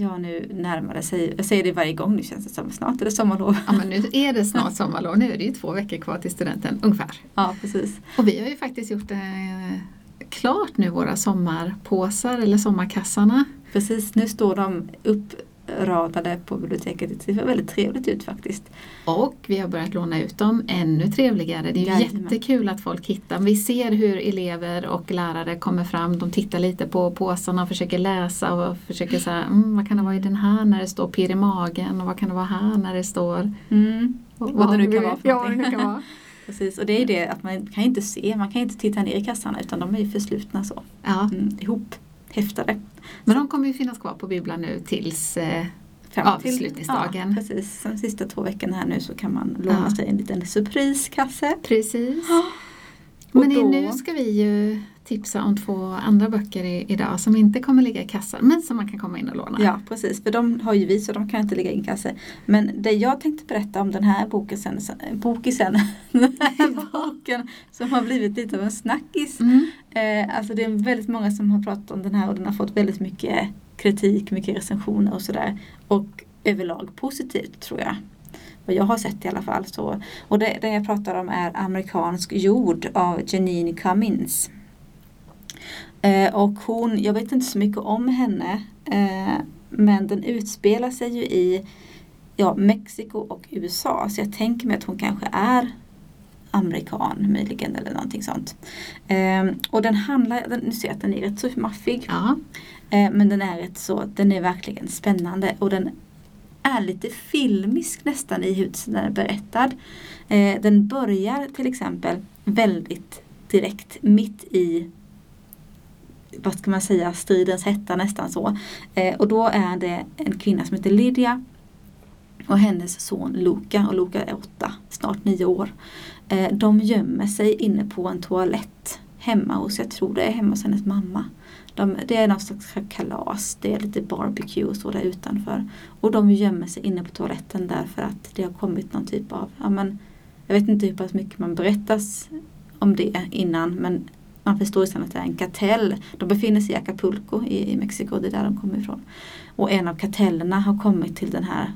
Ja, nu närmar det sig. Jag säger det varje gång nu känns det som. Snart är det sommarlov. Ja men nu är det snart sommarlov, nu är det ju två veckor kvar till studenten ungefär. Ja, precis. Och vi har ju faktiskt gjort eh, klart nu våra sommarpåsar eller sommarkassarna. Precis, nu står de uppradade på biblioteket. Det ser väldigt trevligt ut faktiskt. Och vi har börjat låna ut dem ännu trevligare. Det är Jajamän. jättekul att folk hittar. Vi ser hur elever och lärare kommer fram. De tittar lite på påsarna och försöker läsa och försöker säga mm, vad kan det vara i den här när det står pirr i magen och vad kan det vara här när det står Mm. och Vad det nu kan vara för Ja, vad det kan vara. Precis, och det är ju det att man kan inte se, man kan inte titta ner i kassarna utan de är ju förslutna så. Ja, Mm, ihop häftade. men de kommer ju finnas kvar på bibblan nu tills eh, Avslutningsdagen. Ja, precis. De sista två veckorna här nu så kan man låna Ja. sig en liten surpriskasse. Precis. Och Men då- nu ska vi ju tipsa om två andra böcker i, idag som inte kommer ligga i kassan men som man kan komma in och låna. Ja precis, för de har ju vi så de kan inte ligga i kasse. Men det jag tänkte berätta om den här boken sen, bokisen, den här boken som har blivit lite av en snackis. Mm. Eh, alltså det är väldigt många som har pratat om den här och den har fått väldigt mycket kritik, mycket recensioner och sådär. Och överlag positivt tror jag. Vad jag har sett i alla fall. Så. Och det, det jag pratar om är Amerikansk jord av Janine Cummins. Eh, och hon, jag vet inte så mycket om henne. Eh, men den utspelar sig ju i ja, Mexiko och USA. Så jag tänker mig att hon kanske är amerikan möjligen eller någonting sånt. Eh, och den handlar, den, nu ser jag att den är rätt så maffig. Eh, men den är rätt så, den är verkligen spännande och den är lite filmisk nästan i hur den är berättad. Eh, den börjar till exempel väldigt direkt mitt i vad ska man säga, stridens hetta nästan så. Eh, och då är det en kvinna som heter Lydia och hennes son Luca och Luca är åtta, snart nio år. Eh, de gömmer sig inne på en toalett hemma hos, jag tror det är hemma hos hennes mamma. De, det är någon slags kalas, det är lite barbecue och så där utanför. Och de gömmer sig inne på toaletten därför att det har kommit någon typ av, ja men jag vet inte hur pass mycket man berättas om det innan men man förstår sen att det är en kartell. De befinner sig i Acapulco i, i Mexiko, det är där de kommer ifrån. Och en av kartellerna har kommit till den här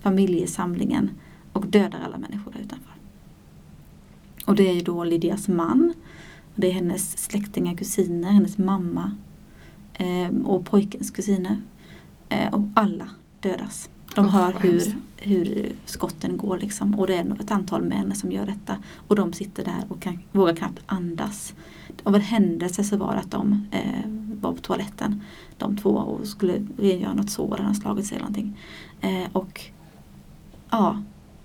familjesamlingen och dödar alla människor där utanför. Och det är ju då Lydias man. Och det är hennes släktingar, kusiner, hennes mamma eh, och pojkens kusiner. Eh, och alla dödas. De Åh, hör hur, hur skotten går liksom. Och det är ett antal män som gör detta. Och de sitter där och kan, vågar knappt andas. Av en händelse så var det att de eh, var på toaletten. De två och skulle rengöra något sår, han slagit sig eller någonting. Eh, och ja,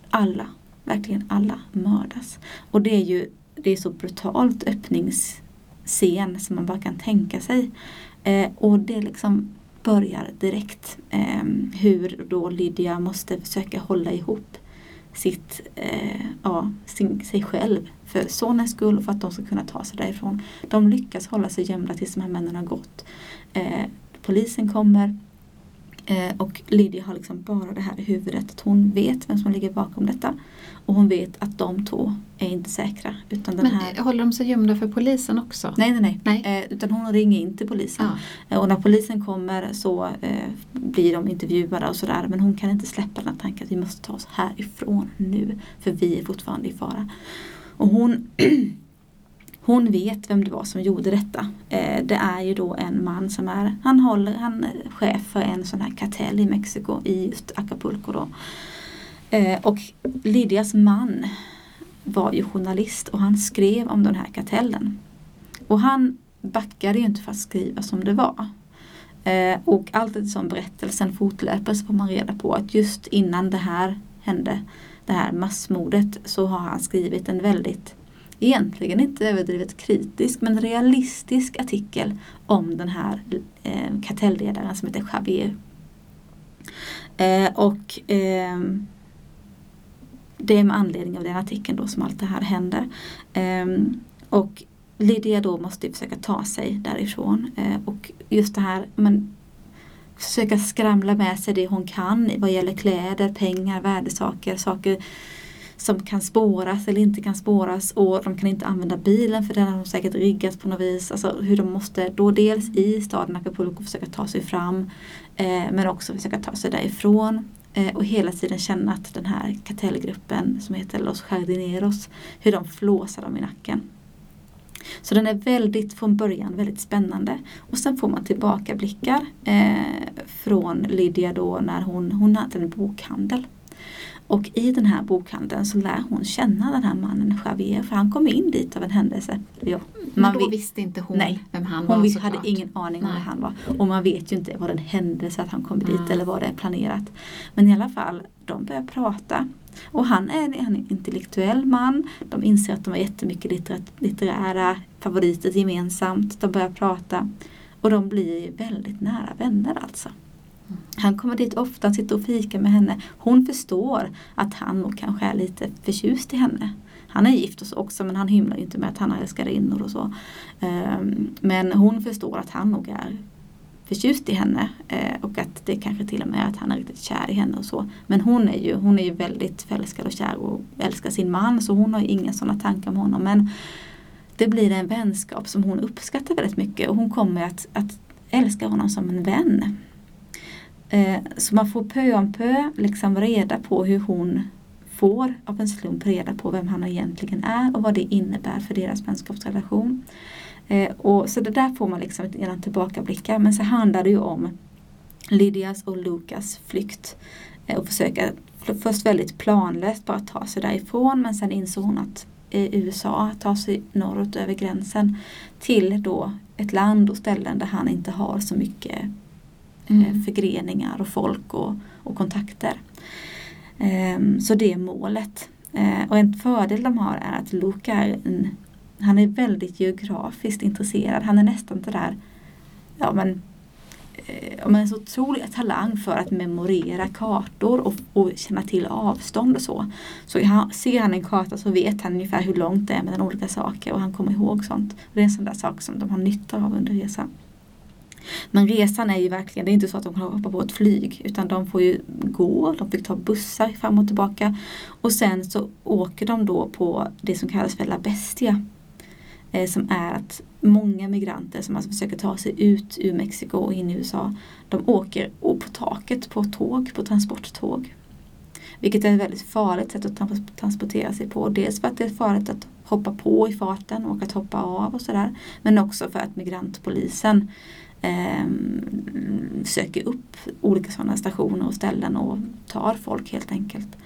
alla, verkligen alla mördas. Och det är ju det är så brutalt öppningsscen som man bara kan tänka sig. Eh, och det liksom börjar direkt. Eh, hur då Lydia måste försöka hålla ihop sitt, eh, ja, sin, sig själv för sonens skull och för att de ska kunna ta sig därifrån. De lyckas hålla sig gömda tills de här männen har gått. Eh, polisen kommer eh, och Lydia har liksom bara det här i huvudet att hon vet vem som ligger bakom detta. Och hon vet att de två är inte säkra. Utan den Men här... eh, håller de sig gömda för polisen också? Nej, nej, nej. Nej. Eh, utan hon ringer in till polisen. Ja. Eh, Och när polisen kommer så eh, blir de intervjuade och sådär. Men hon kan inte släppa den här tanken att vi måste ta oss härifrån nu. För vi är fortfarande i fara. Och hon, hon vet vem det var som gjorde detta. Eh, det är ju då en man som är, han, håller, han är chef för en sån här kartell i Mexiko, i just Acapulco då. Eh, och Lydias man var ju journalist och han skrev om den här kartellen. Och han backade ju inte för att skriva som det var. Eh, och allt eftersom berättelsen fortlöper så får man reda på att just innan det här hände det här massmordet så har han skrivit en väldigt egentligen inte överdrivet kritisk men realistisk artikel om den här eh, kartellledaren som heter Javier. Eh, och eh, det är med anledning av den artikeln då som allt det här händer. Eh, och Lydia då måste försöka ta sig därifrån. Eh, och just det här, men försöka skramla med sig det hon kan vad gäller kläder, pengar, värdesaker, saker som kan spåras eller inte kan spåras och de kan inte använda bilen för den har de säkert riggat på något vis. Alltså hur de måste då dels i staden Acapulco försöka ta sig fram eh, men också försöka ta sig därifrån eh, och hela tiden känna att den här kartellgruppen som heter Los Jardineros, hur de flåsar dem i nacken. Så den är väldigt från början väldigt spännande. Och sen får man tillbakablickar eh, från Lydia då när hon, hon hade en bokhandel. Och i den här bokhandeln så lär hon känna den här mannen Javier för han kom in dit av en händelse. Ja, Men då visste inte hon nej, vem han var Hon hade ingen aning om vem han var. Och man vet ju inte var det en händelse att han kom dit mm. eller var det är planerat. Men i alla fall, de börjar prata. Och han är en, intellektuell man. De inser att de har jättemycket litterära favoriter gemensamt. De börjar prata. Och de blir väldigt nära vänner alltså. Han kommer dit ofta, sitter och fikar med henne. Hon förstår att han nog kanske är lite förtjust i henne. Han är gift och så också men han hymlar inte med att han har älskarinnor och så. Ehm, men hon förstår att han nog är förtjust i henne eh, och att det kanske till och med är att han är riktigt kär i henne och så. Men hon är ju, hon är ju väldigt förälskad och kär och älskar sin man så hon har ju inga sådana tankar om honom. Men det blir en vänskap som hon uppskattar väldigt mycket och hon kommer att, att älska honom som en vän. Eh, så man får pö om pö liksom reda på hur hon får av en slump reda på vem han egentligen är och vad det innebär för deras vänskapsrelation. Eh, och så det där får man liksom genom tillbakablickar. Men så handlar det ju om Lydias och Lukas flykt. Eh, och försöka först väldigt planlöst bara ta sig därifrån men sen insåg hon att i USA ta sig norrut över gränsen till då ett land och ställen där han inte har så mycket mm. förgreningar och folk och, och kontakter. Um, så det är målet. Uh, och en fördel de har är att Luke är en han är väldigt geografiskt intresserad. Han är nästan det där, ja men, eh, men en så otrolig talang för att memorera kartor och, och känna till avstånd och så. Så han, ser han en karta så vet han ungefär hur långt det är mellan olika saker och han kommer ihåg sånt. Och det är en sån där sak som de har nytta av under resan. Men resan är ju verkligen, det är inte så att de kan hoppa på ett flyg utan de får ju gå, de fick ta bussar fram och tillbaka. Och sen så åker de då på det som kallas för La Bestia eh, som är att många migranter som alltså försöker ta sig ut ur Mexiko och in i USA, de åker på taket på tåg, på transporttåg. Vilket är ett väldigt farligt sätt att transportera sig på. Dels för att det är farligt att hoppa på i farten och att hoppa av och sådär. Men också för att migrantpolisen eh, söker upp olika sådana stationer och ställen och tar folk helt enkelt.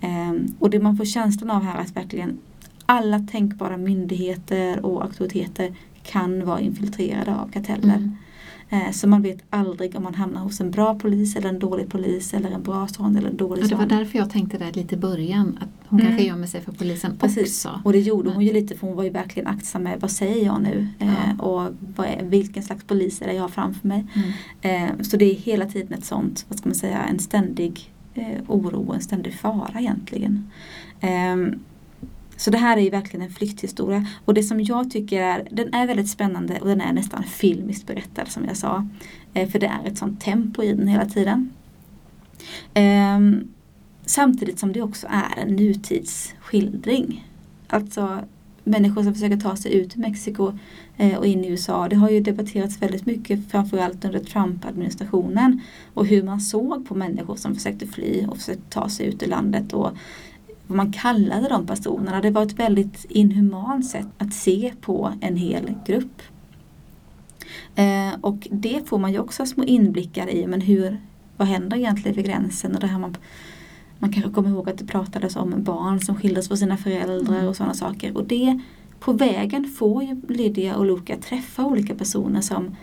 Eh, och det man får känslan av här är att verkligen alla tänkbara myndigheter och auktoriteter kan vara infiltrerade av karteller. Mm. Eh, så man vet aldrig om man hamnar hos en bra polis eller en dålig polis eller en bra sån eller en dålig sån. Ja, det var därför jag tänkte det lite i början att hon mm. kanske gömmer sig för polisen Precis. också. Och det gjorde hon ju lite för hon var ju verkligen aktsam med vad säger jag nu ja. Eh, och är, vilken slags polis är det jag har framför mig. Mm. Eh, så det är hela tiden ett sånt, vad ska man säga, en ständig oro, en ständig fara egentligen. Så det här är ju verkligen en flykthistoria. Och det som jag tycker är, den är väldigt spännande och den är nästan filmiskt berättad som jag sa. Eh, för det är ett sånt tempo i den hela tiden. Eh, samtidigt som det också är en nutidsskildring. Alltså människor som försöker ta sig ut ur Mexiko eh, och in i USA. Det har ju debatterats väldigt mycket framförallt under Trump-administrationen och hur man såg på människor som försökte fly och försökte ta sig ut ur landet. Och vad man kallade de personerna. Det var ett väldigt inhumant sätt att se på en hel grupp. Eh, och det får man ju också små inblickar i. Men hur, vad händer egentligen vid gränsen? Och det här man, man kanske kommer ihåg att det pratades om barn som skildes från sina föräldrar mm. och sådana saker. Och det, på vägen får ju Lydia och Luca träffa olika personer som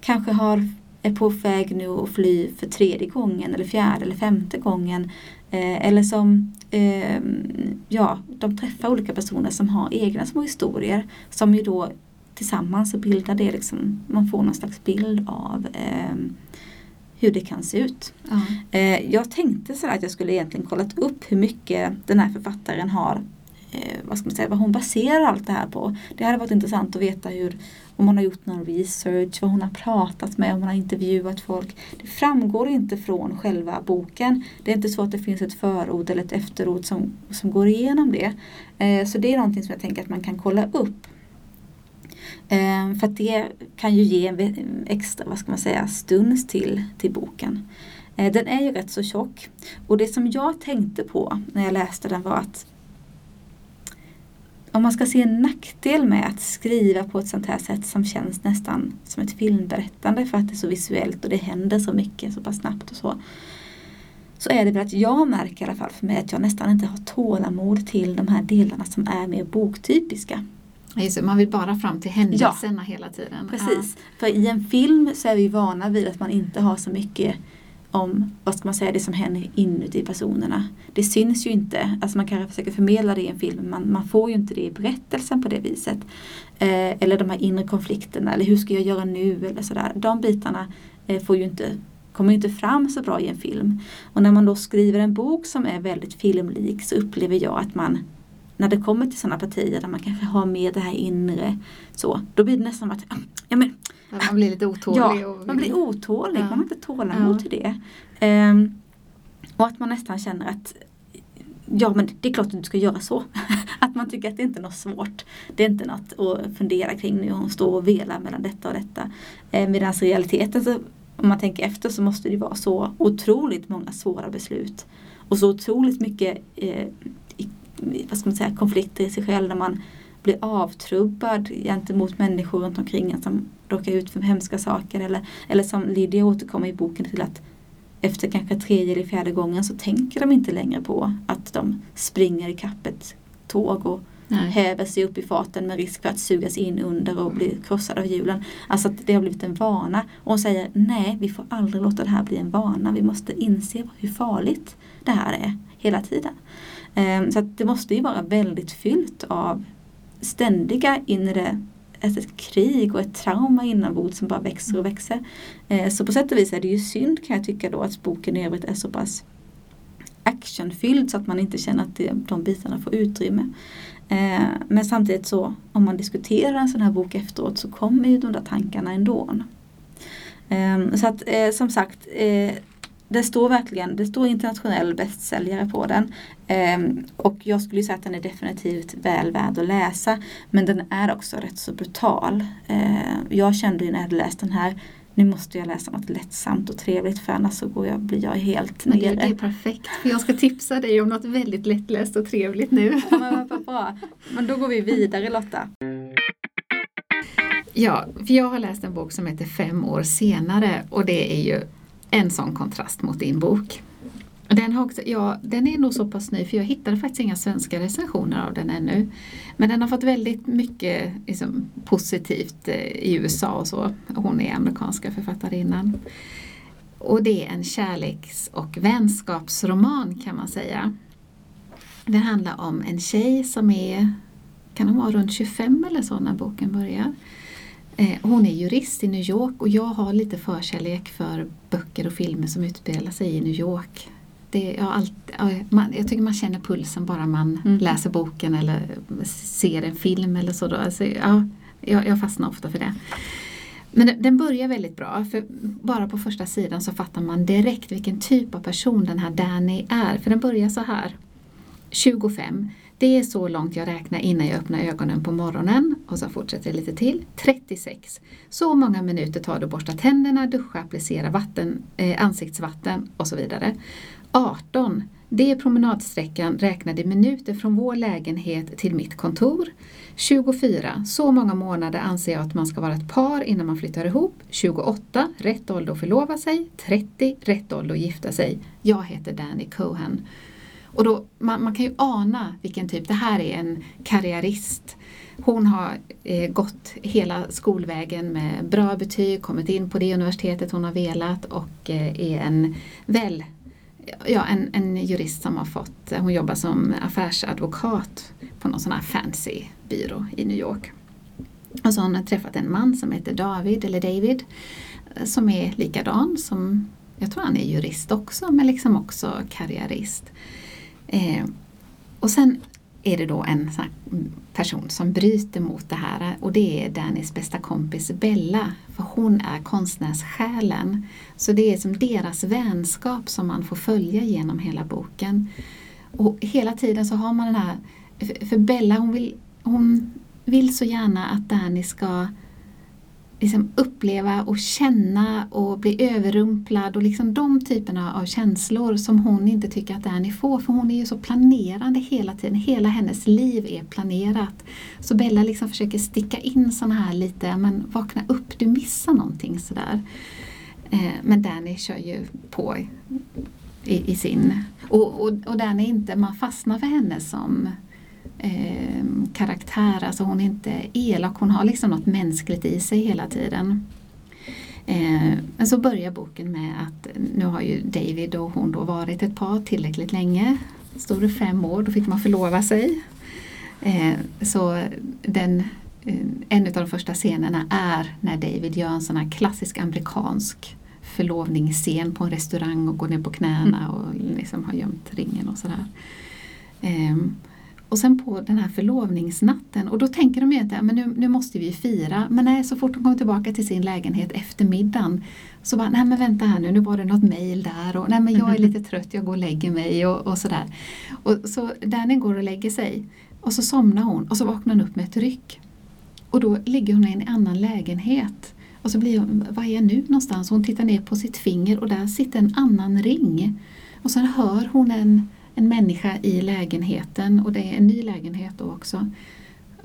kanske har är på väg nu att fly för tredje gången eller fjärde eller femte gången Eh, eller som eh, ja, de träffar olika personer som har egna små historier som ju då tillsammans bildar det liksom, man får någon slags bild av eh, hur det kan se ut. Ja. Eh, jag tänkte så att jag skulle egentligen kollat upp hur mycket den här författaren har eh, vad ska man säga, vad hon baserar allt det här på. Det hade varit intressant att veta hur, om hon har gjort någon research, vad hon har pratat med, om hon har intervjuat folk. Det framgår inte från själva boken. Det är inte så att det finns ett förord eller ett efterord som, som går igenom det. Eh, så det är någonting som jag tänker att man kan kolla upp. Eh, för att det kan ju ge en extra, vad ska man säga, stuns till, till boken. Eh, den är ju rätt så tjock. Och det som jag tänkte på när jag läste den var att om man ska se en nackdel med att skriva på ett sånt här sätt som känns nästan som ett filmberättande för att det är så visuellt och det händer så mycket så pass snabbt och så. Så är det väl att jag märker i alla fall för mig att jag nästan inte har tålamod till de här delarna som är mer boktypiska. Just, man vill bara fram till händelserna ja, hela tiden. Precis. Ja. För i en film så är vi vana vid att man inte har så mycket om, vad ska man säga, det som händer inuti personerna. Det syns ju inte, alltså man kanske försöker förmedla det i en film men man, man får ju inte det i berättelsen på det viset. Eh, eller de här inre konflikterna, eller hur ska jag göra nu eller sådär. De bitarna eh, får ju inte, kommer inte fram så bra i en film. Och när man då skriver en bok som är väldigt filmlik så upplever jag att man när det kommer till sådana partier där man kanske har med det här inre så, då blir det nästan att ja, men, man blir lite otålig. Ja, och, man blir otålig. Ja. Man har inte tålamod ja. till det. Um, och att man nästan känner att Ja men det är klart att du ska göra så. att man tycker att det inte är något svårt. Det är inte något att fundera kring nu och stå och vela mellan detta och detta. Eh, Medan i realiteten så om man tänker efter så måste det vara så otroligt många svåra beslut. Och så otroligt mycket eh, vad ska man säga, konflikter i sig själv när man blir avtrubbad gentemot människor runt omkring en som råkar ut för hemska saker. Eller, eller som Lydia återkommer i boken till att efter kanske tredje eller fjärde gången så tänker de inte längre på att de springer i ett tåg och Nej. häver sig upp i farten med risk för att sugas in under och bli krossad av hjulen. Alltså att det har blivit en vana. Och hon säger nej, vi får aldrig låta det här bli en vana. Vi måste inse hur farligt det här är hela tiden. Ehm, så det måste ju vara väldigt fyllt av ständiga inre ett krig och ett trauma inombords som bara växer och växer. Ehm, så på sätt och vis är det ju synd kan jag tycka då att boken i övrigt är så pass actionfylld så att man inte känner att det, de bitarna får utrymme. Ehm, men samtidigt så om man diskuterar en sån här bok efteråt så kommer ju de där tankarna ändå. Så att eh, som sagt eh, det står verkligen, det står internationell bästsäljare på den. Um, och jag skulle säga att den är definitivt väl värd att läsa. Men den är också rätt så brutal. Uh, jag kände ju när jag hade läst den här nu måste jag läsa något lättsamt och trevligt för annars så går jag, blir jag helt nere. Det är perfekt, för jag ska tipsa dig om något väldigt lättläst och trevligt nu. Ja, men, bra. men då går vi vidare Lotta. Ja, för jag har läst en bok som heter Fem år senare och det är ju en sån kontrast mot din bok. Den, har också, ja, den är nog så pass ny för jag hittade faktiskt inga svenska recensioner av den ännu. Men den har fått väldigt mycket liksom, positivt eh, i USA och så. Hon är amerikanska författarinnan. Och det är en kärleks och vänskapsroman kan man säga. Den handlar om en tjej som är, kan hon vara runt 25 eller så när boken börjar. Eh, hon är jurist i New York och jag har lite förkärlek för böcker och filmer som utspelar sig i New York. Det, jag, allt, man, jag tycker man känner pulsen bara man mm. läser boken eller ser en film eller så. Då. Alltså, ja, jag, jag fastnar ofta för det. Men den börjar väldigt bra, för bara på första sidan så fattar man direkt vilken typ av person den här Danny är. För den börjar så här. 25. Det är så långt jag räknar innan jag öppnar ögonen på morgonen och så fortsätter det lite till. 36. Så många minuter tar det att borsta tänderna, duscha, applicera vatten, eh, ansiktsvatten och så vidare. 18. Det är promenadsträckan räknad i minuter från vår lägenhet till mitt kontor. 24. Så många månader anser jag att man ska vara ett par innan man flyttar ihop. 28. Rätt ålder att förlova sig. 30. Rätt ålder att gifta sig. Jag heter Danny Cohen. Och då, man, man, kan ju ana vilken typ, det här är en karriärist. Hon har eh, gått hela skolvägen med bra betyg, kommit in på det universitetet hon har velat och eh, är en väl ja, en, en jurist som har fått, hon jobbar som affärsadvokat på någon sån här fancy byrå i New York. Och så har hon träffat en man som heter David, eller David, som är likadan som, jag tror han är jurist också, men liksom också karriärist. Eh, och sen är det då en person som bryter mot det här och det är Dannys bästa kompis Bella. För hon är konstnärssjälen. Så det är som deras vänskap som man får följa genom hela boken. Och hela tiden så har man den här, för Bella hon vill, hon vill så gärna att Danny ska liksom uppleva och känna och bli överrumplad och liksom de typerna av känslor som hon inte tycker att Annie får för hon är ju så planerande hela tiden. Hela hennes liv är planerat. Så Bella liksom försöker sticka in sådana här lite, men vakna upp, du missar någonting sådär. Eh, men Danny kör ju på i, i sin... Och, och, och Danny inte, man fastnar för henne som eh, karaktär. Alltså hon är inte elak, hon har liksom något mänskligt i sig hela tiden. Eh, men så börjar boken med att nu har ju David och hon då varit ett par tillräckligt länge. Stod det fem år, då fick man förlova sig. Eh, så den, eh, en av de första scenerna är när David gör en sån här klassisk amerikansk förlovningsscen på en restaurang och går ner på knäna och liksom har gömt ringen och sådär. Um, och sen på den här förlovningsnatten och då tänker de ju att men nu, nu måste vi fira. Men nej, så fort de kommer tillbaka till sin lägenhet efter middagen så bara, nej men vänta här nu, nu var det något mail där och nej men jag är lite trött, jag går och lägger mig och, och sådär. Och så Danny går och lägger sig och så somnar hon och så vaknar hon upp med ett ryck. Och då ligger hon i en annan lägenhet. Och så blir hon, var är jag nu någonstans? Hon tittar ner på sitt finger och där sitter en annan ring. Och sen hör hon en en människa i lägenheten och det är en ny lägenhet då också.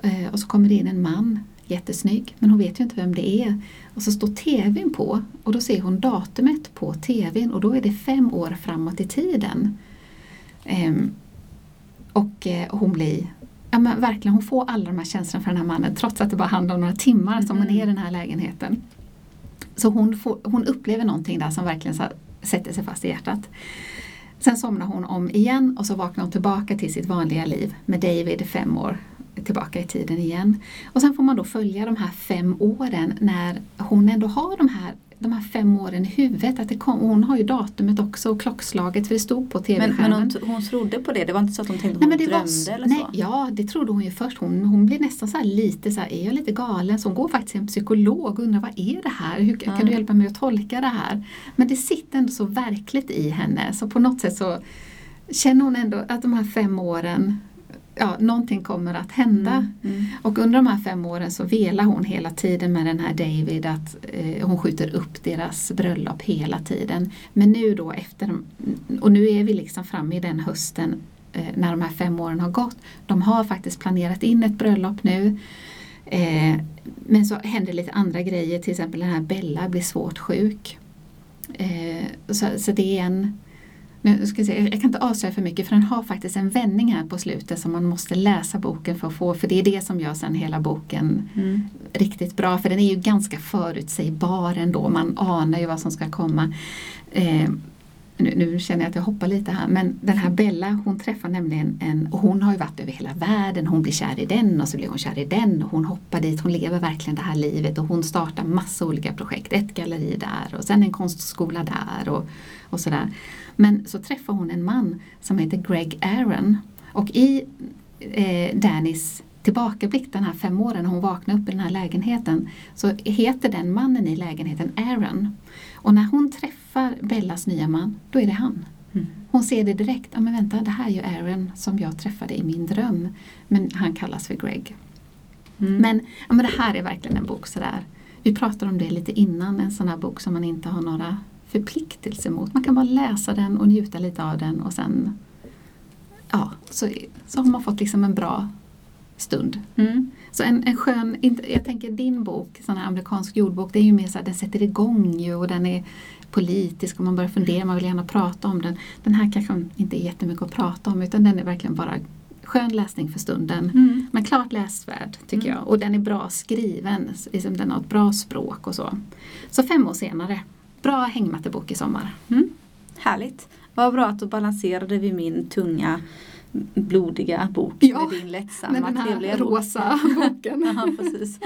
Eh, och så kommer det in en man, jättesnygg, men hon vet ju inte vem det är. Och så står TVn på och då ser hon datumet på TVn och då är det fem år framåt i tiden. Ehm, och eh, hon blir Ja men verkligen, hon får alla de här känslorna för den här mannen trots att det bara handlar om några timmar mm. som hon är i den här lägenheten. Så hon, får, hon upplever någonting där som verkligen så sätter sig fast i hjärtat. Sen somnar hon om igen och så vaknar hon tillbaka till sitt vanliga liv med David fem år tillbaka i tiden igen. Och sen får man då följa de här fem åren när hon ändå har de här de här fem åren i huvudet. Att det kom, hon har ju datumet också och klockslaget för det stod på tv-skärmen. Men, men hon, hon trodde på det? Det var inte så att hon tänkte att hon nej, drömde var, eller nej, så? Ja, det trodde hon ju först. Hon, hon blir nästan så lite så här, är jag lite galen? Så hon går faktiskt till en psykolog och undrar vad är det här? Hur, Kan du hjälpa mig att tolka det här? Men det sitter ändå så verkligt i henne så på något sätt så känner hon ändå att de här fem åren ja, någonting kommer att hända. Mm, mm. Och under de här fem åren så velar hon hela tiden med den här David att eh, hon skjuter upp deras bröllop hela tiden. Men nu då efter, och nu är vi liksom framme i den hösten eh, när de här fem åren har gått. De har faktiskt planerat in ett bröllop nu. Eh, men så händer lite andra grejer, till exempel den här Bella blir svårt sjuk. Eh, så, så det är en nu ska jag, säga, jag kan inte avslöja för mycket för den har faktiskt en vändning här på slutet som man måste läsa boken för att få. För det är det som gör sen hela boken mm. riktigt bra. För den är ju ganska förutsägbar ändå. Man anar ju vad som ska komma. Eh, nu, nu, känner jag att jag hoppar lite här men den här Bella hon träffar nämligen en, och hon har ju varit över hela världen, hon blir kär i den och så blir hon kär i den och hon hoppar dit, hon lever verkligen det här livet och hon startar massa olika projekt, ett galleri där och sen en konstskola där och, och sådär. Men så träffar hon en man som heter Greg Aaron och i eh, Dannys tillbakablick den här fem åren när hon vaknar upp i den här lägenheten så heter den mannen i lägenheten Aaron. Och när hon träffar Bellas nya man, då är det han. Mm. Hon ser det direkt, ja men vänta det här är ju Aaron som jag träffade i min dröm. Men han kallas för Greg. Mm. Men, ja, men det här är verkligen en bok sådär. Vi pratade om det lite innan, en sån här bok som man inte har några förpliktelser mot. Man kan bara läsa den och njuta lite av den och sen ja, så, så har man fått liksom en bra stund. Mm. Så en, en skön, jag tänker din bok, sån här amerikansk jordbok, det är ju mer så att den sätter igång ju och den är politisk och man börjar fundera, man vill gärna prata om den. Den här kanske inte är jättemycket att prata om utan den är verkligen bara skön läsning för stunden. Mm. Men klart läsvärd tycker mm. jag och den är bra skriven, liksom den har ett bra språk och så. Så fem år senare, bra hängmattebok i sommar. Mm. Härligt. Vad bra att du balanserade vid min tunga blodiga bok Ja, med din lättsamma Med den här trevliga bok. rosa boken. Ja, precis.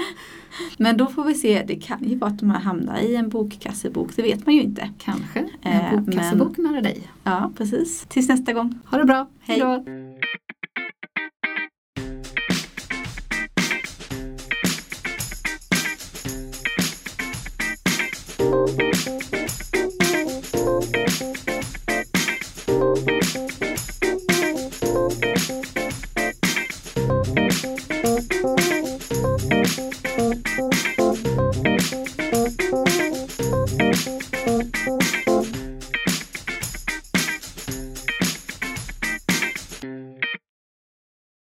Men då får vi se, det kan ju vara att de här hamnar i en bokkassebok, det vet man ju inte. Kanske Eh, en bokkassebok nära dig. Ja, precis. Tills nästa gång. Ha det bra, Hej. hejdå!